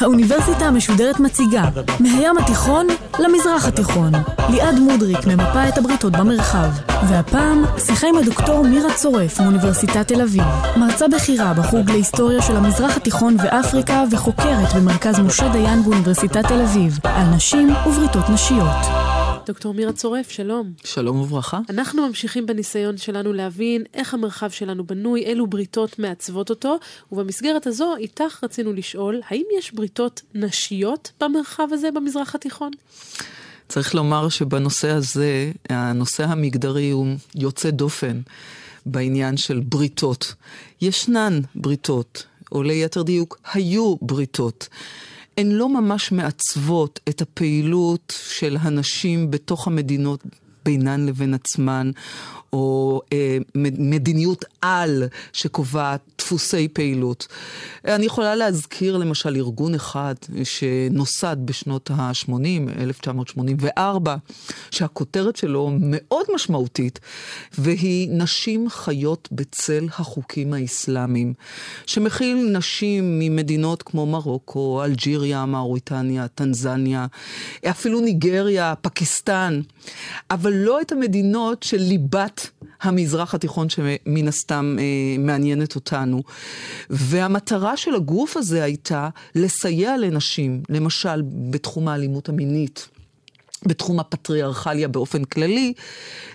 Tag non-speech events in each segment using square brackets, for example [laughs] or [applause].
האוניברסיטה המשודרת מציגה מהים התיכון למזרח התיכון. ליעד מודריק ממפה את הבריתות במרחב. והפעם, שיחה עם הדוקטור מירה צורף מאוניברסיטת תל אביב. מרצה בכירה בחוג להיסטוריה של המזרח התיכון ואפריקה וחוקרת במרכז משה דיין באוניברסיטת תל אביב על נשים ובריתות נשיות. דוקטור מירה צורף, שלום. שלום וברכה. אנחנו ממשיכים בניסיון שלנו להבין איך המרחב שלנו בנוי, אילו בריתות מעצבות אותו, ובמסגרת הזו איתך רצינו לשאול, האם יש בריתות נשיות במרחב הזה במזרח התיכון? צריך לומר שבנושא הזה, הנושא המגדרי הוא יוצא דופן בעניין של בריתות. ישנן בריתות, או ליתר דיוק, היו בריתות. הן לא ממש מעצבות את הפעילות של הנשים בתוך המדינות בינן לבין עצמן, או אה, מדיניות על שקובעת דפוסי פעילות. אני יכולה להזכיר למשל ארגון אחד שנוסד בשנות ה-80, 1984, שהכותרת שלו מאוד משמעותית, והיא נשים חיות בצל החוקים האסלאמיים, שמכיל נשים ממדינות כמו מרוקו, אלג'יריה, מאוריטניה, טנזניה, אפילו ניגריה, פקיסטן, אבל לא את המדינות של ליבת המזרח התיכון שמן הסתם אה, מעניינת אותנו. והמטרה של הגוף הזה הייתה לסייע לנשים, למשל בתחום האלימות המינית. בתחום הפטריארכליה באופן כללי,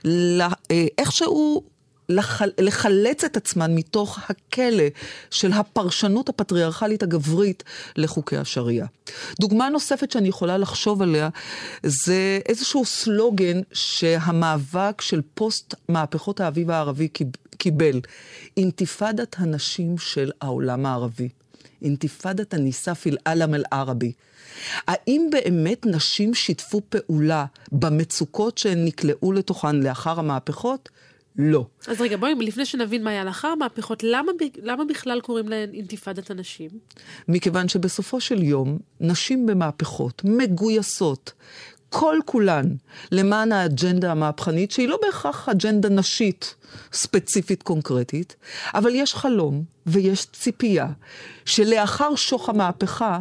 אה, איכשהו לחל, לחלץ את עצמן מתוך הכלא של הפרשנות הפטריארכלית הגברית לחוקי השריעה. דוגמה נוספת שאני יכולה לחשוב עליה זה איזשהו סלוגן שהמאבק של פוסט מהפכות האביב הערבי קיבל, אינתיפאדת הנשים של העולם הערבי. אינתיפאדת הניסה פיל עלם אל-ערבי. האם באמת נשים שיתפו פעולה במצוקות שהן נקלעו לתוכן לאחר המהפכות? לא. אז רגע, בואי, לפני שנבין מה היה לאחר המהפכות, למה, למה בכלל קוראים להן אינתיפאדת הנשים? מכיוון שבסופו של יום, נשים במהפכות, מגויסות, כל כולן למען האג'נדה המהפכנית, שהיא לא בהכרח אג'נדה נשית ספציפית קונקרטית, אבל יש חלום ויש ציפייה שלאחר שוך המהפכה,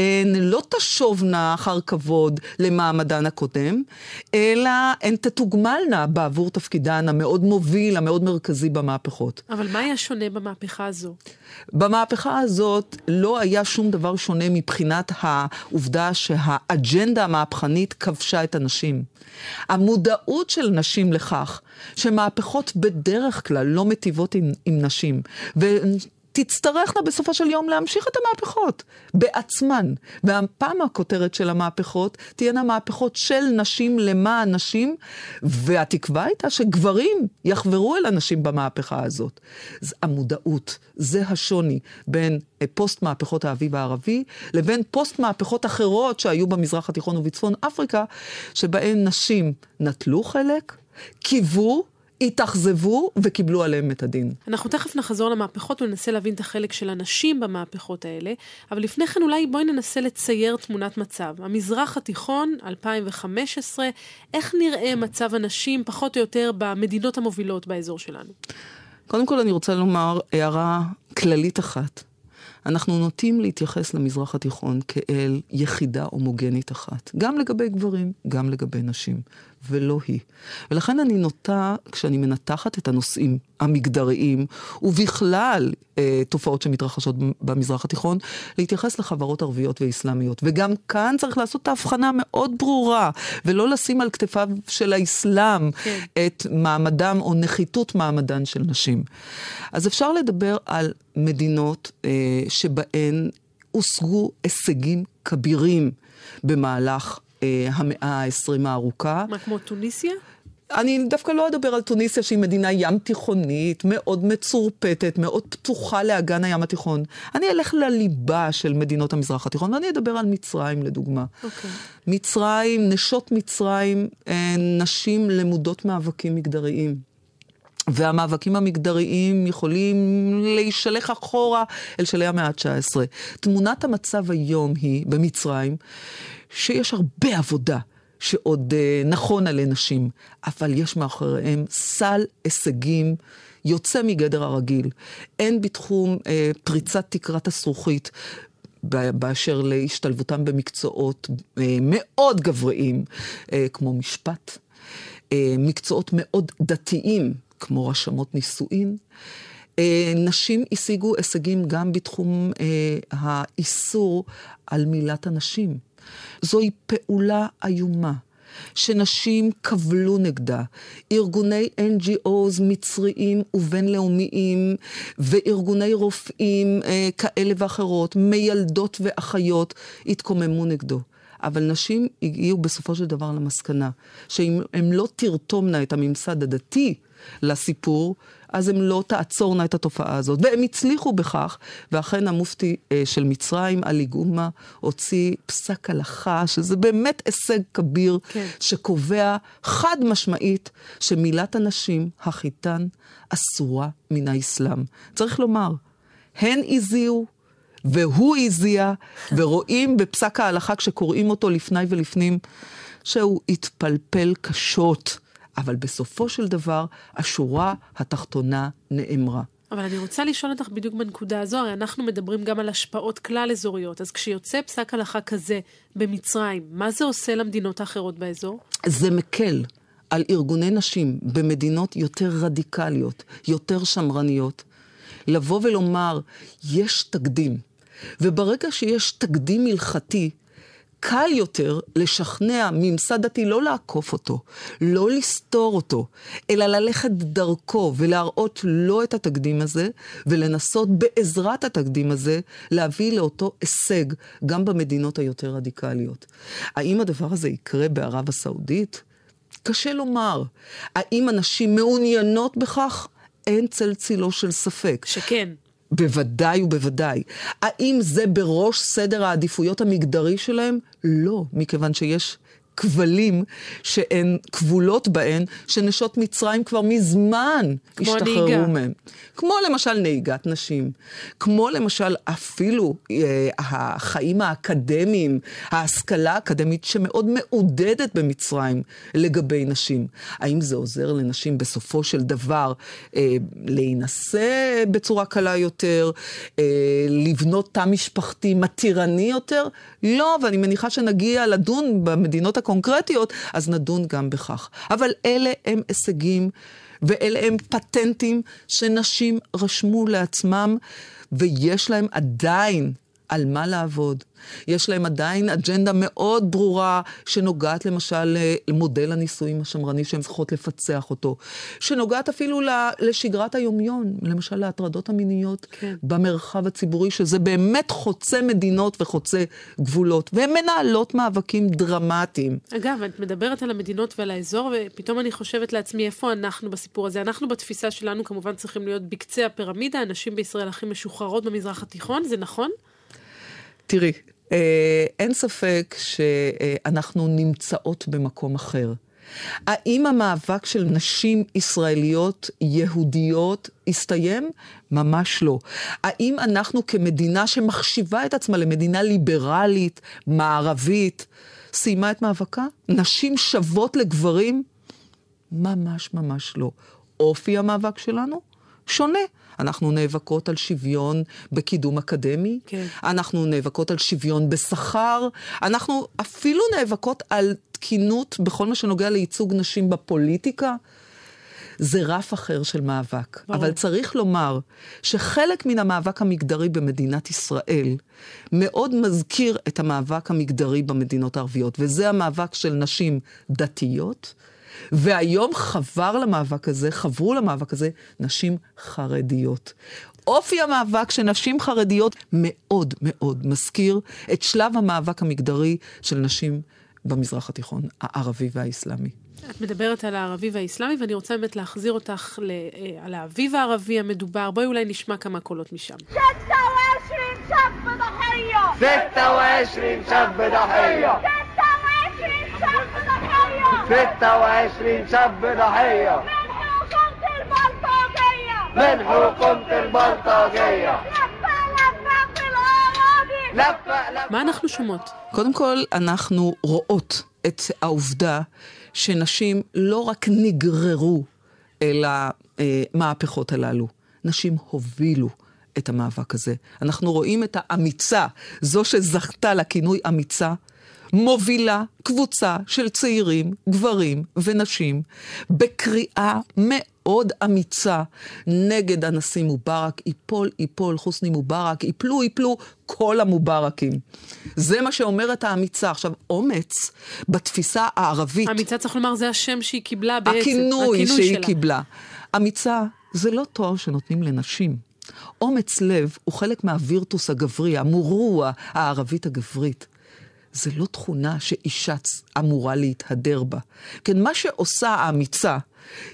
הן לא תשובנה אחר כבוד למעמדן הקודם, אלא הן תתוגמלנה בעבור תפקידן המאוד מוביל, המאוד מרכזי במהפכות. אבל מה היה שונה במהפכה הזו? במהפכה הזאת לא היה שום דבר שונה מבחינת העובדה שהאג'נדה המהפכנית כבשה את הנשים. המודעות של נשים לכך שמהפכות בדרך כלל לא מטיבות עם, עם נשים, תצטרכנה בסופו של יום להמשיך את המהפכות בעצמן. והפעם הכותרת של המהפכות תהיינה מהפכות של נשים למען נשים, והתקווה הייתה שגברים יחברו אל הנשים במהפכה הזאת. המודעות, זה השוני בין אה, פוסט מהפכות האביב הערבי לבין פוסט מהפכות אחרות שהיו במזרח התיכון ובצפון אפריקה, שבהן נשים נטלו חלק, קיוו, התאכזבו וקיבלו עליהם את הדין. אנחנו תכף נחזור למהפכות וננסה להבין את החלק של הנשים במהפכות האלה, אבל לפני כן אולי בואי ננסה לצייר תמונת מצב. המזרח התיכון, 2015, איך נראה מצב הנשים פחות או יותר במדינות המובילות באזור שלנו? קודם כל אני רוצה לומר הערה כללית אחת. אנחנו נוטים להתייחס למזרח התיכון כאל יחידה הומוגנית אחת, גם לגבי גברים, גם לגבי נשים. ולא היא. ולכן אני נוטה, כשאני מנתחת את הנושאים המגדריים, ובכלל אה, תופעות שמתרחשות במזרח התיכון, להתייחס לחברות ערביות ואיסלאמיות. וגם כאן צריך לעשות את ההבחנה מאוד ברורה, ולא לשים על כתפיו של האסלאם כן. את מעמדם או נחיתות מעמדן של נשים. אז אפשר לדבר על מדינות אה, שבהן הושגו הישגים כבירים במהלך המאה ה-20 הארוכה. מה, כמו טוניסיה? אני דווקא לא אדבר על טוניסיה שהיא מדינה ים תיכונית, מאוד מצורפטת, מאוד פתוחה לאגן הים התיכון. אני אלך לליבה של מדינות המזרח התיכון, ואני אדבר על מצרים לדוגמה. Okay. אוקיי. מצרים, נשות מצרים, נשים למודות מאבקים מגדריים. והמאבקים המגדריים יכולים להישלח אחורה אל שלהי המאה ה-19. תמונת המצב היום היא, במצרים, שיש הרבה עבודה שעוד uh, נכונה לנשים, אבל יש מאחוריהם סל הישגים יוצא מגדר הרגיל. אין בתחום uh, פריצת תקרת הזכוכית. באשר להשתלבותם במקצועות uh, מאוד גבריים, uh, כמו משפט, uh, מקצועות מאוד דתיים, כמו רשמות נישואין. אה, נשים השיגו הישגים גם בתחום אה, האיסור על מילת הנשים. זוהי פעולה איומה. שנשים קבלו נגדה. ארגוני NGOs מצריים ובינלאומיים וארגוני רופאים אה, כאלה ואחרות, מיילדות ואחיות, התקוממו נגדו. אבל נשים הגיעו בסופו של דבר למסקנה שאם הן לא תרתומנה את הממסד הדתי לסיפור, אז הן לא תעצורנה את התופעה הזאת. והם הצליחו בכך, ואכן המופתי אה, של מצרים, עלי גומה, הוציא פסק הלכה, שזה באמת הישג כביר, כן. שקובע חד משמעית שמילת הנשים, החיתן, אסורה מן האסלאם. צריך לומר, הן הזיעו, והוא הזיע, [laughs] ורואים בפסק ההלכה כשקוראים אותו לפני ולפנים, שהוא התפלפל קשות. אבל בסופו של דבר, השורה התחתונה נאמרה. אבל אני רוצה לשאול אותך בדיוק בנקודה הזו, הרי אנחנו מדברים גם על השפעות כלל אזוריות, אז כשיוצא פסק הלכה כזה במצרים, מה זה עושה למדינות האחרות באזור? זה מקל על ארגוני נשים במדינות יותר רדיקליות, יותר שמרניות, לבוא ולומר, יש תקדים. וברגע שיש תקדים הלכתי, קל יותר לשכנע ממסד דתי לא לעקוף אותו, לא לסתור אותו, אלא ללכת דרכו ולהראות לו את התקדים הזה, ולנסות בעזרת התקדים הזה להביא לאותו הישג גם במדינות היותר רדיקליות. האם הדבר הזה יקרה בערב הסעודית? קשה לומר. האם הנשים מעוניינות בכך? אין צל צילו של ספק. שכן. בוודאי ובוודאי. האם זה בראש סדר העדיפויות המגדרי שלהם? לא, מכיוון שיש כבלים שהן כבולות בהן, שנשות מצרים כבר מזמן השתחררו הנהיגה. מהם. כמו למשל נהיגת נשים, כמו למשל אפילו אה, החיים האקדמיים, ההשכלה האקדמית שמאוד מעודדת במצרים לגבי נשים. האם זה עוזר לנשים בסופו של דבר אה, להינשא בצורה קלה יותר, אה, לבנות תא משפחתי מתירני יותר? לא, ואני מניחה שנגיע לדון במדינות הקונקרטיות, אז נדון גם בכך. אבל אלה הם הישגים ואלה הם פטנטים שנשים רשמו לעצמם, ויש להם עדיין על מה לעבוד. יש להם עדיין אג'נדה מאוד ברורה, שנוגעת למשל למודל הנישואים השמרני שהן צריכות לפצח אותו, שנוגעת אפילו לשגרת היומיון, למשל להטרדות המיניות כן. במרחב הציבורי, שזה באמת חוצה מדינות וחוצה גבולות, והן מנהלות מאבקים דרמטיים. אגב, את מדברת על המדינות ועל האזור, ופתאום אני חושבת לעצמי, איפה אנחנו בסיפור הזה? אנחנו בתפיסה שלנו כמובן צריכים להיות בקצה הפירמידה, הנשים בישראל הכי משוחררות במזרח התיכון, זה נכון? תראי, אה, אין ספק שאנחנו נמצאות במקום אחר. האם המאבק של נשים ישראליות יהודיות הסתיים? ממש לא. האם אנחנו כמדינה שמחשיבה את עצמה למדינה ליברלית, מערבית, סיימה את מאבקה? נשים שוות לגברים? ממש ממש לא. אופי המאבק שלנו שונה. אנחנו נאבקות על שוויון בקידום אקדמי, כן. אנחנו נאבקות על שוויון בשכר, אנחנו אפילו נאבקות על תקינות בכל מה שנוגע לייצוג נשים בפוליטיקה. זה רף אחר של מאבק. ברור. אבל צריך לומר שחלק מן המאבק המגדרי במדינת ישראל מאוד מזכיר את המאבק המגדרי במדינות הערביות, וזה המאבק של נשים דתיות, והיום חבר למאבק הזה, חברו למאבק הזה, נשים חרדיות. אופי המאבק של נשים חרדיות מאוד מאוד מזכיר את שלב המאבק המגדרי של נשים במזרח התיכון הערבי והאסלאמי. את מדברת על הערבי והאסלאמי, ואני רוצה באמת להחזיר אותך ל, אה, על האביב הערבי המדובר. בואי אולי נשמע כמה קולות משם. 26 شاب ضحية 26 شاب ضحية 26 شاب ضحية من حصلت البلطة من حكومة البلطجية لفة لفة מה אנחנו שומעות? קודם כל, אנחנו רואות את העובדה שנשים לא רק נגררו אל המהפכות הללו, נשים הובילו את המאבק הזה. אנחנו רואים את האמיצה, זו שזכתה לכינוי אמיצה, מובילה קבוצה של צעירים, גברים ונשים בקריאה מאוד אמיצה נגד הנשיא מובארק, ייפול, ייפול, חוסני מובארק, ייפלו, ייפלו כל המובארקים. זה מה שאומרת האמיצה. עכשיו, אומץ בתפיסה הערבית, אמיצה, צריך לומר, זה השם שהיא קיבלה בעצם. הכינוי שהיא שלה. קיבלה. אמיצה זה לא תואר שנותנים לנשים. אומץ לב הוא חלק מהווירטוס הגברי, המורוע הערבית הגברית. זה לא תכונה שאישה אמורה להתהדר בה. כן, מה שעושה האמיצה,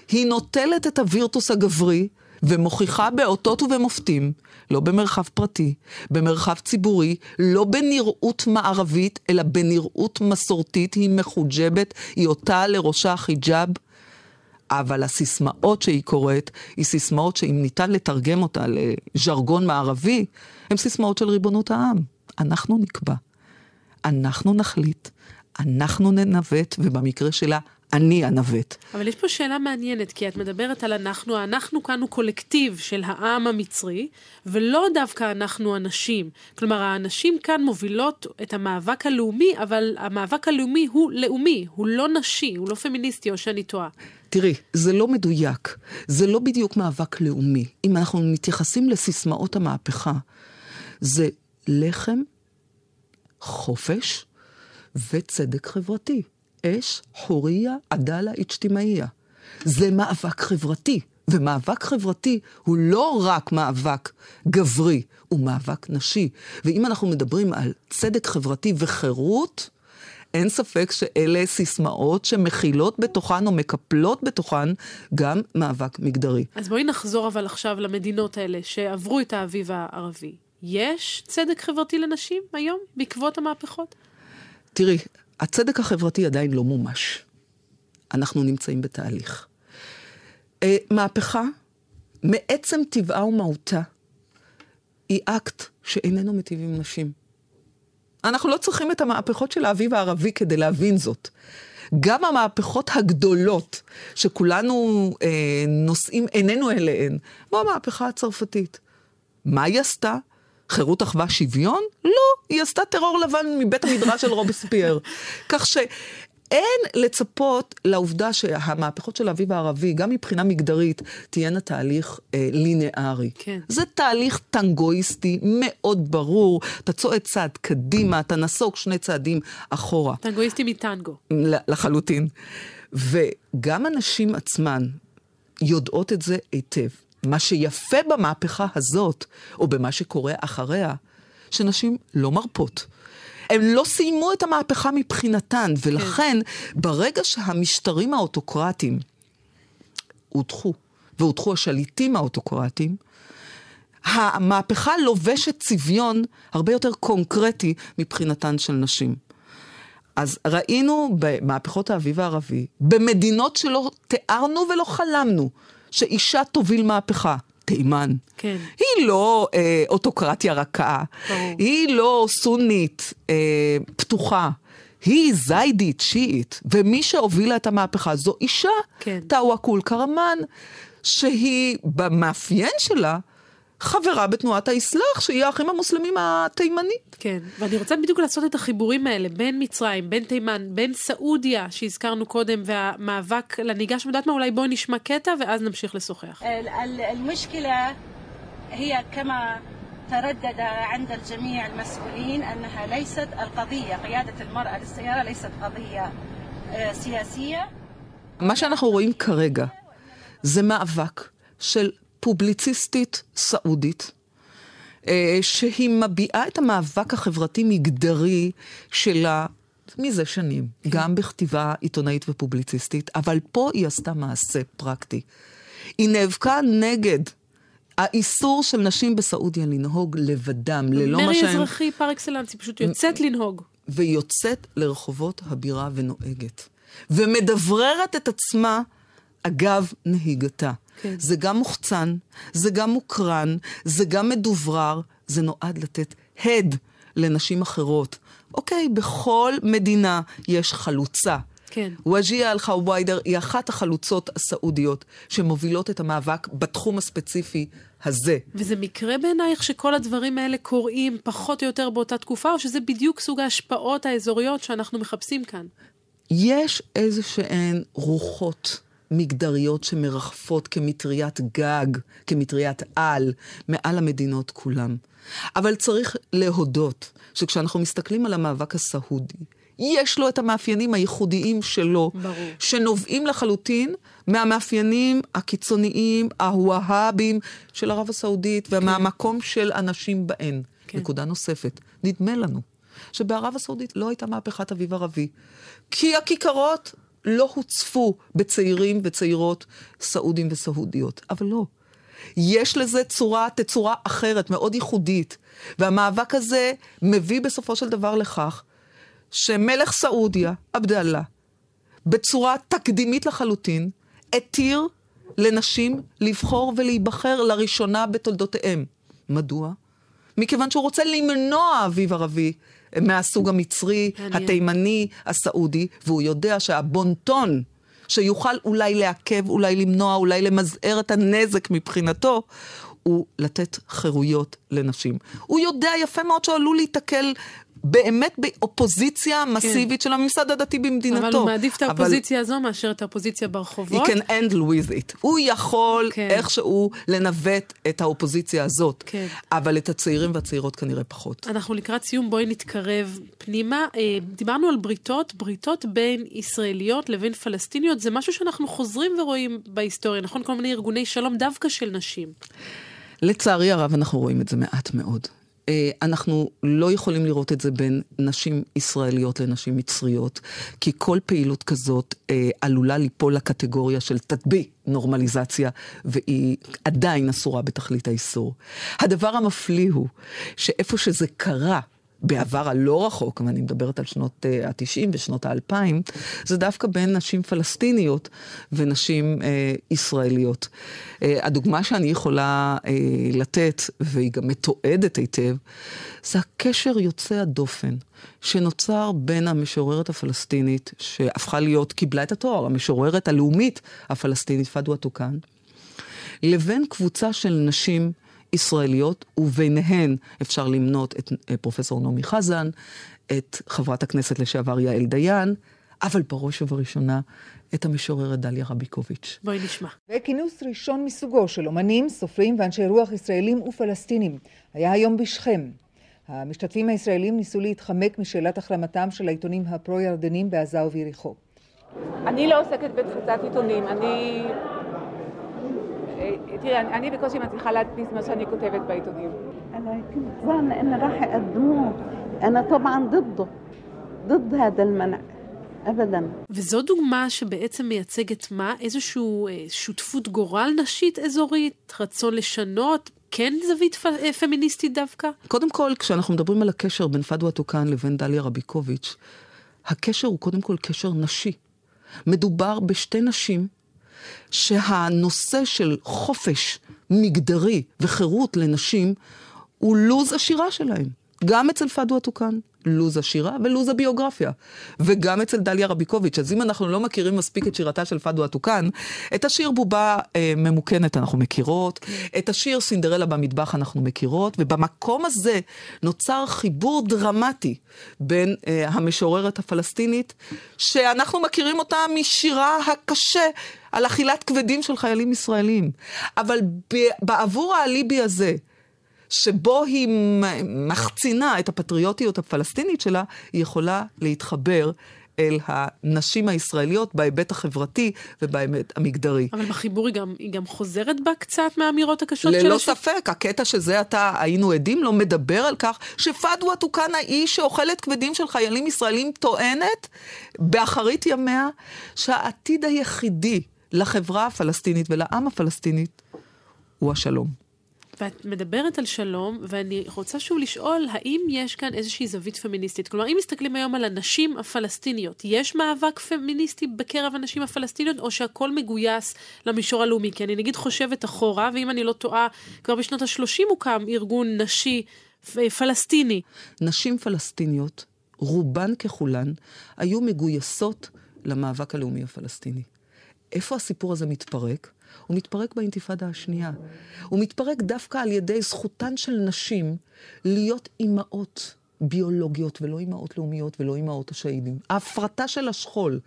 היא נוטלת את הווירטוס הגברי ומוכיחה באותות ובמופתים, לא במרחב פרטי, במרחב ציבורי, לא בנראות מערבית, אלא בנראות מסורתית, היא מחוג'בת, היא עוטה לראשה חיג'אב, אבל הסיסמאות שהיא קוראת, היא סיסמאות שאם ניתן לתרגם אותה לז'רגון מערבי, הן סיסמאות של ריבונות העם. אנחנו נקבע, אנחנו נחליט, אנחנו ננווט, ובמקרה שלה, אני אנווט. אבל יש פה שאלה מעניינת, כי את מדברת על אנחנו, אנחנו כאן הוא קולקטיב של העם המצרי, ולא דווקא אנחנו הנשים. כלומר, הנשים כאן מובילות את המאבק הלאומי, אבל המאבק הלאומי הוא לאומי, הוא לא נשי, הוא לא פמיניסטי, או שאני טועה. תראי, זה לא מדויק, זה לא בדיוק מאבק לאומי. אם אנחנו מתייחסים לסיסמאות המהפכה, זה לחם, חופש וצדק חברתי. אש, חוריה, עדאלה, אצ'תימאיה. זה מאבק חברתי, ומאבק חברתי הוא לא רק מאבק גברי, הוא מאבק נשי. ואם אנחנו מדברים על צדק חברתי וחירות, אין ספק שאלה סיסמאות שמכילות בתוכן או מקפלות בתוכן גם מאבק מגדרי. אז בואי נחזור אבל עכשיו למדינות האלה שעברו את האביב הערבי. יש צדק חברתי לנשים היום, בעקבות המהפכות? תראי, הצדק החברתי עדיין לא מומש. אנחנו נמצאים בתהליך. אה, מהפכה, מעצם טבעה ומהותה, היא אקט שאיננו מיטיב עם נשים. אנחנו לא צריכים את המהפכות של האביב הערבי כדי להבין זאת. גם המהפכות הגדולות שכולנו אה, נושאים עינינו אליהן, כמו המהפכה הצרפתית. מה היא עשתה? חירות, אחווה, שוויון? לא, היא עשתה טרור לבן מבית המדרש של רובספייר. [laughs] כך שאין לצפות לעובדה שהמהפכות של האביב הערבי, גם מבחינה מגדרית, תהיינה תהליך אה, לינארי. כן. זה תהליך טנגואיסטי מאוד ברור. אתה צועד צעד קדימה, אתה נסוג שני צעדים אחורה. טנגואיסטי מטנגו. לחלוטין. וגם הנשים עצמן יודעות את זה היטב. מה שיפה במהפכה הזאת, או במה שקורה אחריה, שנשים לא מרפות. הן לא סיימו את המהפכה מבחינתן, ולכן ברגע שהמשטרים האוטוקרטיים הודחו, והודחו השליטים האוטוקרטיים, המהפכה לובשת צביון הרבה יותר קונקרטי מבחינתן של נשים. אז ראינו במהפכות האביב הערבי, במדינות שלא תיארנו ולא חלמנו, שאישה תוביל מהפכה. תימן. כן. היא לא אה, אוטוקרטיה רכה, ברור. היא לא סונית אה, פתוחה, היא זיידית, שיעית, ומי שהובילה את המהפכה זו אישה, כן. טאוואקול קרמן, שהיא במאפיין שלה חברה בתנועת האסלאח, שהיא האחים המוסלמים התימנית. כן, ואני רוצה בדיוק לעשות את החיבורים האלה בין מצרים, בין תימן, בין סעודיה שהזכרנו קודם, והמאבק לניגש, אני יודעת מה, אולי בואי נשמע קטע ואז נמשיך לשוחח. ال- ال- المشكلة هي كما تردد عند الجميع المسؤولين أنها ليست القضية قيادة المرأة للسيارة ليست قضية آه، سياسية מה שאנחנו רואים כרגע זה מאבק של פובליציסטית סעודית, אה, שהיא מביעה את המאבק החברתי-מגדרי שלה מזה שנים, גם בכתיבה עיתונאית ופובליציסטית, אבל פה היא עשתה מעשה פרקטי. היא נאבקה נגד האיסור של נשים בסעודיה לנהוג לבדם, ללא מה מרי שהן... אזרחי פר אקסלנס, היא פשוט יוצאת לנהוג. והיא יוצאת לרחובות הבירה ונוהגת. ומדבררת את עצמה אגב נהיגתה. כן. זה גם מוחצן, זה גם מוקרן, זה גם מדוברר, זה נועד לתת הד לנשים אחרות. אוקיי, בכל מדינה יש חלוצה. כן. וג'יה אל-חוויידר היא אחת החלוצות הסעודיות שמובילות את המאבק בתחום הספציפי הזה. וזה מקרה בעינייך שכל הדברים האלה קורים פחות או יותר באותה תקופה, או שזה בדיוק סוג ההשפעות האזוריות שאנחנו מחפשים כאן? יש איזה שהן רוחות מגדריות שמרחפות כמטריית גג, כמטריית על, מעל המדינות כולם. אבל צריך להודות שכשאנחנו מסתכלים על המאבק הסעודי, יש לו את המאפיינים הייחודיים שלו, ברור. שנובעים לחלוטין מהמאפיינים הקיצוניים, הוואהבים של ערב הסעודית, ומהמקום של אנשים בהן. כן. נקודה נוספת, נדמה לנו שבערב הסעודית לא הייתה מהפכת אביב ערבי, כי הכיכרות לא הוצפו בצעירים וצעירות סעודים וסעודיות, אבל לא. יש לזה צורה, תצורה אחרת, מאוד ייחודית. והמאבק הזה מביא בסופו של דבר לכך שמלך סעודיה, עבדאללה, בצורה תקדימית לחלוטין, התיר לנשים לבחור ולהיבחר לראשונה בתולדותיהם. מדוע? מכיוון שהוא רוצה למנוע אביב ערבי מהסוג המצרי. התימני, הסעודי, והוא יודע שהבונטון שיוכל אולי לעכב, אולי למנוע, אולי למזער את הנזק מבחינתו, הוא לתת חירויות לנשים. הוא יודע יפה מאוד שהוא עלול להיתקל באמת באופוזיציה מסיבית של הממסד הדתי במדינתו. אבל הוא מעדיף את אבל האופוזיציה הזו מאשר את האופוזיציה He ברחובות. can handle with it. הוא יכול כן. איכשהו לנווט את האופוזיציה הזאת. כן. אבל את הצעירים והצעירות כנראה פחות. אנחנו לקראת סיום, בואי נתקרב פנימה. אה, דיברנו על בריתות, בריתות בין ישראליות לבין פלסטיניות, זה משהו שאנחנו חוזרים ורואים בהיסטוריה, נכון? כל מיני ארגוני שלום דווקא של נשים. לצערי הרב אנחנו רואים את זה מעט מאוד. אה, אנחנו לא יכולים לראות את זה בין נשים ישראליות לנשים מצריות, כי כל פעילות כזאת אה, עלולה ליפול לקטגוריה של תטבי נורמליזציה, והיא עדיין אסורה בתכלית האיסור. הדבר המפליא הוא שאיפה שזה קרה, בעבר הלא רחוק, ואני מדברת על שנות uh, ה-90 ושנות ה-2000, זה דווקא בין נשים פלסטיניות ונשים uh, ישראליות. Uh, הדוגמה שאני יכולה uh, לתת, והיא גם מתועדת היטב, זה הקשר יוצא הדופן שנוצר בין המשוררת הפלסטינית, שהפכה להיות, קיבלה את התואר, המשוררת הלאומית הפלסטינית, פדווה טוקאן, לבין קבוצה של נשים ישראליות, וביניהן אפשר למנות את אה, פרופסור נעמי חזן, את חברת הכנסת לשעבר יעל דיין, אבל בראש ובראשונה את המשוררת דליה רביקוביץ'. בואי נשמע. וכינוס ראשון מסוגו של אומנים, סופרים ואנשי רוח ישראלים ופלסטינים היה היום בשכם. המשתתפים הישראלים ניסו להתחמק משאלת העלמתם של העיתונים הפרו-ירדנים בעזה וביריחו. אני לא עוסקת בתפוצת עיתונים, אני... אה, תראה, אני- אני בקושי מצליחה להדפיס מה שאני כותבת בעיתונים. أنا كنت ظن إن راح يقدموه أنا طبعا ضده ضد هذا المنع أبدا וזו דוגמה שבעצם מייצגת מה? איזושהי שותפות גורל נשית אזורית? רצון לשנות? כן זווית פ... אה, פמיניסטית דווקא? קודם כל, כשאנחנו מדברים על הקשר בין פדווה טוקאן לבין דליה רביקוביץ', הקשר הוא קודם כל קשר נשי. מדובר בשתי נשים שהנושא של חופש מגדרי וחירות לנשים הוא לוז השירה שלהם. גם אצל פדווה טוקאן, לוז השירה ולוז הביוגרפיה. וגם אצל דליה רביקוביץ'. אז אם אנחנו לא מכירים מספיק את שירתה של פדווה טוקאן, את השיר בובה אה, ממוכנת אנחנו מכירות, את השיר סינדרלה במטבח אנחנו מכירות, ובמקום הזה נוצר חיבור דרמטי בין אה, המשוררת הפלסטינית, שאנחנו מכירים אותה משירה הקשה על אכילת כבדים של חיילים ישראלים. אבל בעבור האליבי הזה, שבו היא מחצינה את הפטריוטיות הפלסטינית שלה, היא יכולה להתחבר אל הנשים הישראליות בהיבט החברתי ובהיבט המגדרי. אבל בחיבור היא גם, היא גם חוזרת בה קצת מהאמירות הקשות של ללא הש- ספק, הקטע שזה עתה היינו עדים לו מדבר על כך שפדווה טוקאן האישה שאוכלת כבדים של חיילים ישראלים טוענת באחרית ימיה שהעתיד היחידי לחברה הפלסטינית ולעם הפלסטינית הוא השלום. ואת מדברת על שלום, ואני רוצה שוב לשאול, האם יש כאן איזושהי זווית פמיניסטית? כלומר, אם מסתכלים היום על הנשים הפלסטיניות, יש מאבק פמיניסטי בקרב הנשים הפלסטיניות, או שהכל מגויס למישור הלאומי? כי אני נגיד חושבת אחורה, ואם אני לא טועה, כבר בשנות ה-30 הוקם ארגון נשי פלסטיני. נשים פלסטיניות, רובן ככולן, היו מגויסות למאבק הלאומי הפלסטיני. איפה הסיפור הזה מתפרק? הוא מתפרק באינתיפאדה השנייה. הוא מתפרק דווקא על ידי זכותן של נשים להיות אימהות ביולוגיות, ולא אימהות לאומיות ולא אימהות השהידים. ההפרטה של השכול.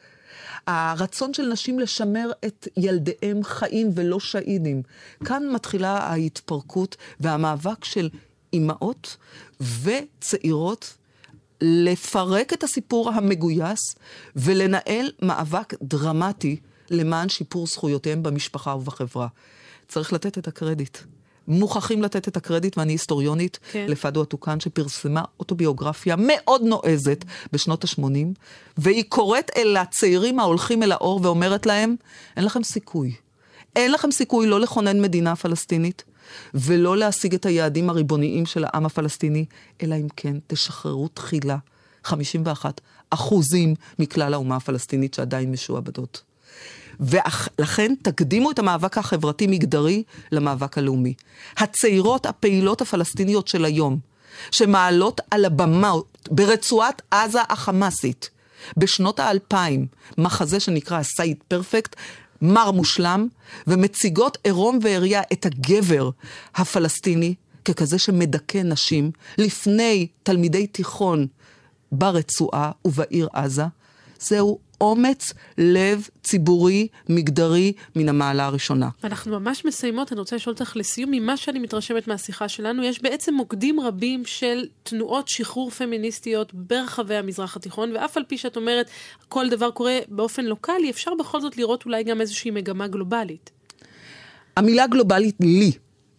הרצון של נשים לשמר את ילדיהם חיים ולא שהידים. כאן מתחילה ההתפרקות והמאבק של אימהות וצעירות לפרק את הסיפור המגויס ולנהל מאבק דרמטי למען שיפור זכויותיהם במשפחה ובחברה. צריך לתת את הקרדיט. מוכרחים לתת את הקרדיט, ואני היסטוריונית כן. לפדו הטוקן, שפרסמה אוטוביוגרפיה מאוד נועזת בשנות ה-80, והיא קוראת אל הצעירים ההולכים אל האור ואומרת להם, אין לכם סיכוי. אין לכם סיכוי לא לכונן מדינה פלסטינית, ולא להשיג את היעדים הריבוניים של העם הפלסטיני, אלא אם כן תשחררו תחילה 51 אחוזים מכלל האומה הפלסטינית שעדיין משועבדות. ולכן תקדימו את המאבק החברתי-מגדרי למאבק הלאומי. הצעירות הפעילות הפלסטיניות של היום, שמעלות על הבמה ברצועת עזה החמאסית, בשנות האלפיים, מחזה שנקרא סייד פרפקט, מר מושלם, ומציגות עירום ועריה את הגבר הפלסטיני ככזה שמדכא נשים לפני תלמידי תיכון ברצועה ובעיר עזה, זהו אומץ לב ציבורי, מגדרי, מן המעלה הראשונה. אנחנו ממש מסיימות, אני רוצה לשאול אותך לסיום, ממה שאני מתרשמת מהשיחה שלנו, יש בעצם מוקדים רבים של תנועות שחרור פמיניסטיות ברחבי המזרח התיכון, ואף על פי שאת אומרת, כל דבר קורה באופן לוקאלי, אפשר בכל זאת לראות אולי גם איזושהי מגמה גלובלית. המילה גלובלית לי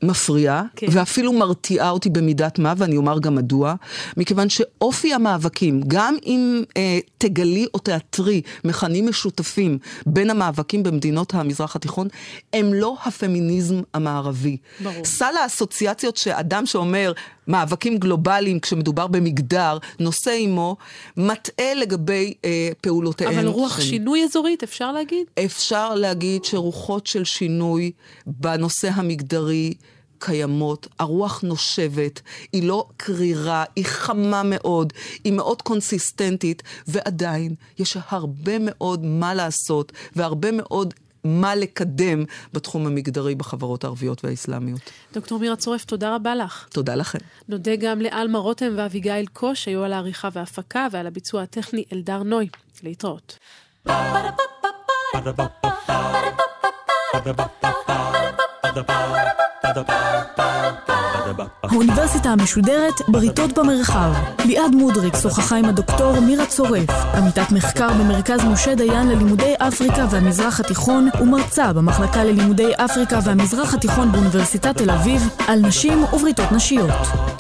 מפריעה, כן. ואפילו מרתיעה אותי במידת מה, ואני אומר גם מדוע, מכיוון שאופי המאבקים, גם אם אה, תגלי או תיאטרי מכנים משותפים בין המאבקים במדינות המזרח התיכון, הם לא הפמיניזם המערבי. ברור. סל האסוציאציות שאדם שאומר מאבקים גלובליים כשמדובר במגדר, נושא עמו, מטעה לגבי אה, פעולותיהם. אבל רוח שני. שינוי אזורית, אפשר להגיד? אפשר להגיד שרוחות של שינוי בנושא המגדרי, קיימות, הרוח נושבת, היא לא קרירה, היא חמה מאוד, היא מאוד קונסיסטנטית, ועדיין יש הרבה מאוד מה לעשות והרבה מאוד מה לקדם בתחום המגדרי בחברות הערביות והאסלאמיות. דוקטור מירה צורף, תודה רבה לך. תודה לכם. נודה גם לאלמה רותם ואביגיל קוש, היו על העריכה וההפקה, ועל הביצוע הטכני אלדר נוי. להתראות. Ba-da-ba-ba-ba האוניברסיטה המשודרת בריתות במרחב. ליעד מודריק שוחחה עם הדוקטור מירה צורף, עמיתת מחקר במרכז משה דיין ללימודי אפריקה והמזרח התיכון, ומרצה במחלקה ללימודי אפריקה והמזרח התיכון באוניברסיטת תל אביב, על נשים ובריתות נשיות.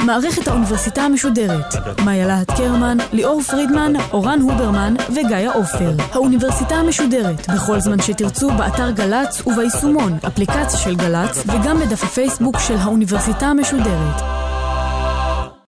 מערכת האוניברסיטה המשודרת, מאיה להט קרמן, ליאור פרידמן, אורן הוברמן וגיא עופר. האוניברסיטה המשודרת, בכל זמן שתרצו, באתר גל"צ וביישומון, אפליקציה של גל"צ, וגם בדף הפייסבוק של האוניברסיטה המשודרת.